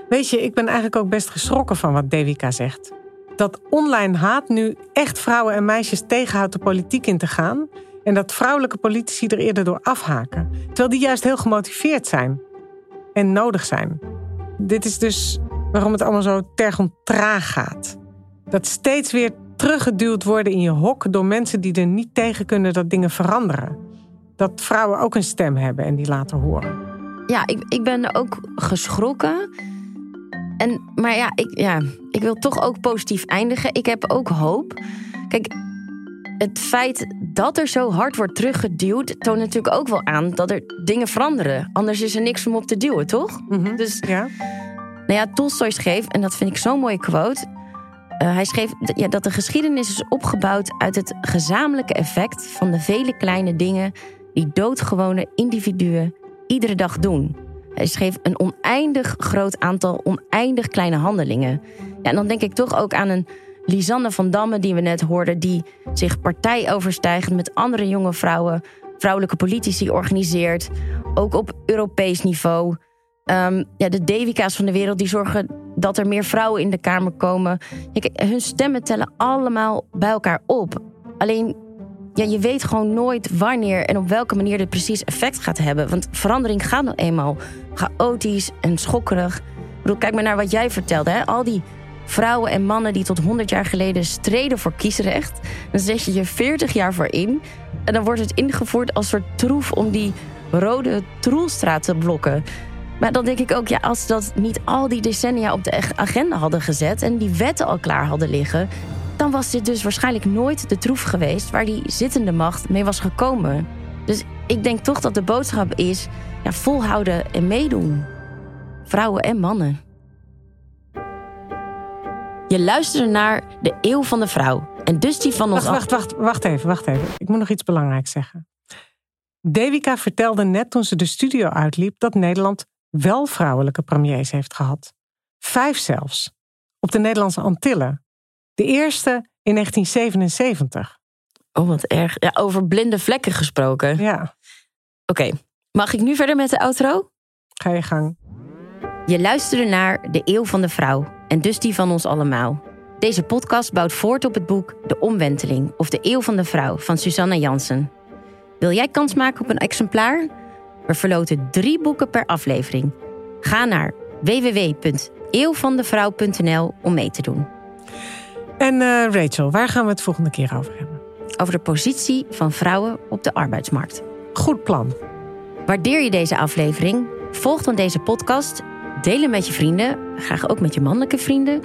Weet je, ik ben eigenlijk ook best geschrokken van wat Devika zegt. Dat online haat nu echt vrouwen en meisjes tegenhoudt de politiek in te gaan. En dat vrouwelijke politici er eerder door afhaken. Terwijl die juist heel gemotiveerd zijn. En nodig zijn. Dit is dus waarom het allemaal zo tergend traag gaat. Dat steeds weer teruggeduwd worden in je hok door mensen die er niet tegen kunnen dat dingen veranderen. Dat vrouwen ook een stem hebben en die laten horen. Ja, ik, ik ben ook geschrokken. En, maar ja ik, ja, ik wil toch ook positief eindigen. Ik heb ook hoop. Kijk, het feit dat er zo hard wordt teruggeduwd... toont natuurlijk ook wel aan dat er dingen veranderen. Anders is er niks om op te duwen, toch? Mhm. Dus Ja? nou ja, Tolstoy schreef, en dat vind ik zo'n mooie quote. eh, hij schreef ja, dat de geschiedenis is opgebouwd uit het gezamenlijke effect van de vele kleine dingen die doodgewone individuen iedere dag doen. Hij schreef een oneindig groot aantal oneindig kleine handelingen. Ja, en dan denk ik toch ook aan een Lisanne van Damme die we net hoorden, die zich partijoverstijgend met andere jonge vrouwen, vrouwelijke politici organiseert, ook op Europees niveau. Ehm, ja, de Devika's van de wereld die zorgen dat er meer vrouwen in de Kamer komen. Hun stemmen tellen allemaal bij elkaar op. Alleen, ja, je weet gewoon nooit wanneer en op welke manier dit precies effect gaat hebben. Want verandering gaat nou eenmaal chaotisch en schokkerig. Ik bedoel, kijk maar naar wat jij vertelde. Hè? Al die vrouwen en mannen die tot 100 jaar geleden streden voor kiesrecht. Dan zet je je 40 jaar voor in. En dan wordt het ingevoerd als soort troef om die rode troelstraat te blokken. Maar dan denk ik ook, ja, als ze dat niet al die decennia op de ag- agenda hadden gezet en die wetten al klaar hadden liggen, dan was dit dus waarschijnlijk nooit de troef geweest waar die zittende macht mee was gekomen. Dus ik denk toch dat de boodschap is: ja, volhouden en meedoen. Vrouwen en mannen. Je luisterde naar de Eeuw van de Vrouw. En dus die van ons. Wacht, wacht, wacht, wacht even, wacht even. Ik moet nog iets belangrijks zeggen. Devika vertelde net toen ze de studio uitliep dat Nederland wel vrouwelijke premiers heeft gehad. Vijf zelfs. Op de Nederlandse Antillen. De eerste in 1977. Oh, wat erg. Ja, over blinde vlekken gesproken. Ja, Oké, mag ik nu verder met de outro? ga je gang. Je luisterde naar De Eeuw van de Vrouw en dus die van ons allemaal. Deze podcast bouwt voort op het boek De Omwenteling of De Eeuw van de Vrouw van Susanna Jansen. Wil jij kans maken op een exemplaar? We verloten drie boeken per aflevering. Ga naar www.eeuwvandevrouw.nl om mee te doen. En eh, Rachel, waar gaan we het volgende keer over hebben? Over de positie van vrouwen op de arbeidsmarkt. Goed plan. Waardeer je deze aflevering? Volg dan deze podcast. Deel hem met je vrienden, graag ook met je mannelijke vrienden.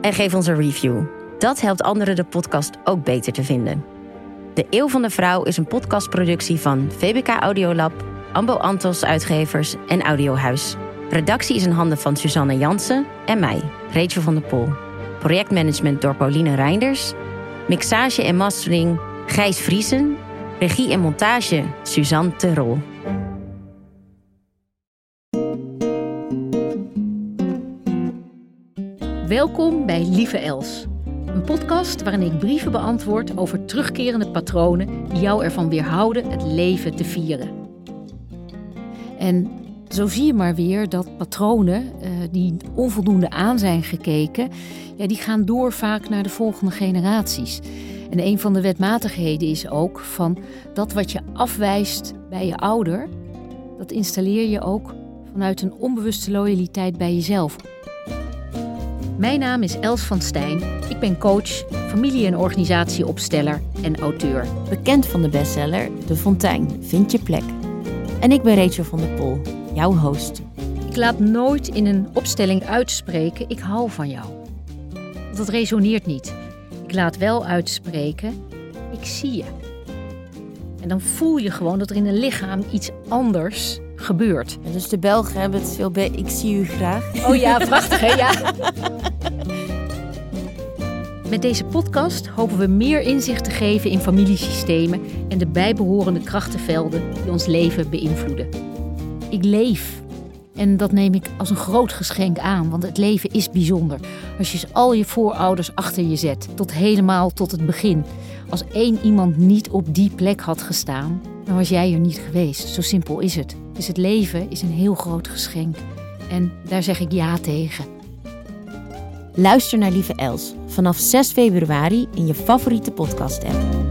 En geef ons een review. Dat helpt anderen de podcast ook beter te vinden. De Eeuw van de Vrouw is een podcastproductie van VBK Audiolab, Ambo Antos Uitgevers en Audiohuis. Redactie is in handen van Suzanne Jansen en mij, Rachel van der Pol. Projectmanagement door Pauline Reinders. Mixage en mastering Gijs Vriesen. Regie en montage Suzanne Terol. Welkom bij Lieve Els, een podcast waarin ik brieven beantwoord over terugkerende patronen die jou ervan weerhouden het leven te vieren. En zo zie je maar weer dat patronen uh, die onvoldoende aan zijn gekeken, ja, die gaan door vaak naar de volgende generaties. En een van de wetmatigheden is ook van dat wat je afwijst bij je ouder, dat installeer je ook vanuit een onbewuste loyaliteit bij jezelf. Mijn naam is Els van Stijn. Ik ben coach, familie- en organisatieopsteller en auteur. Bekend van de bestseller De Fontein, Vind je plek. En ik ben Rachel van der Pol, jouw host. Ik laat nooit in een opstelling uitspreken: ik hou van jou. Dat resoneert niet. Ik laat wel uitspreken: ik zie je. En dan voel je gewoon dat er in een lichaam iets anders gebeurt. dus de Belgen hebben het veel bij ik zie u graag. Oh ja, (laughs) prachtig hè? Ja. Met deze podcast hopen we meer inzicht te geven in familiesystemen en de bijbehorende krachtenvelden die ons leven beïnvloeden. Ik leef. En dat neem ik als een groot geschenk aan, want het leven is bijzonder. Als je al je voorouders achter je zet, tot helemaal tot het begin. Als één iemand niet op die plek had gestaan, dan was jij er niet geweest. Zo simpel is het. Dus het leven is een heel groot geschenk. En daar zeg ik ja tegen. Luister naar Lieve Els vanaf 6 februari in je favoriete podcast-app.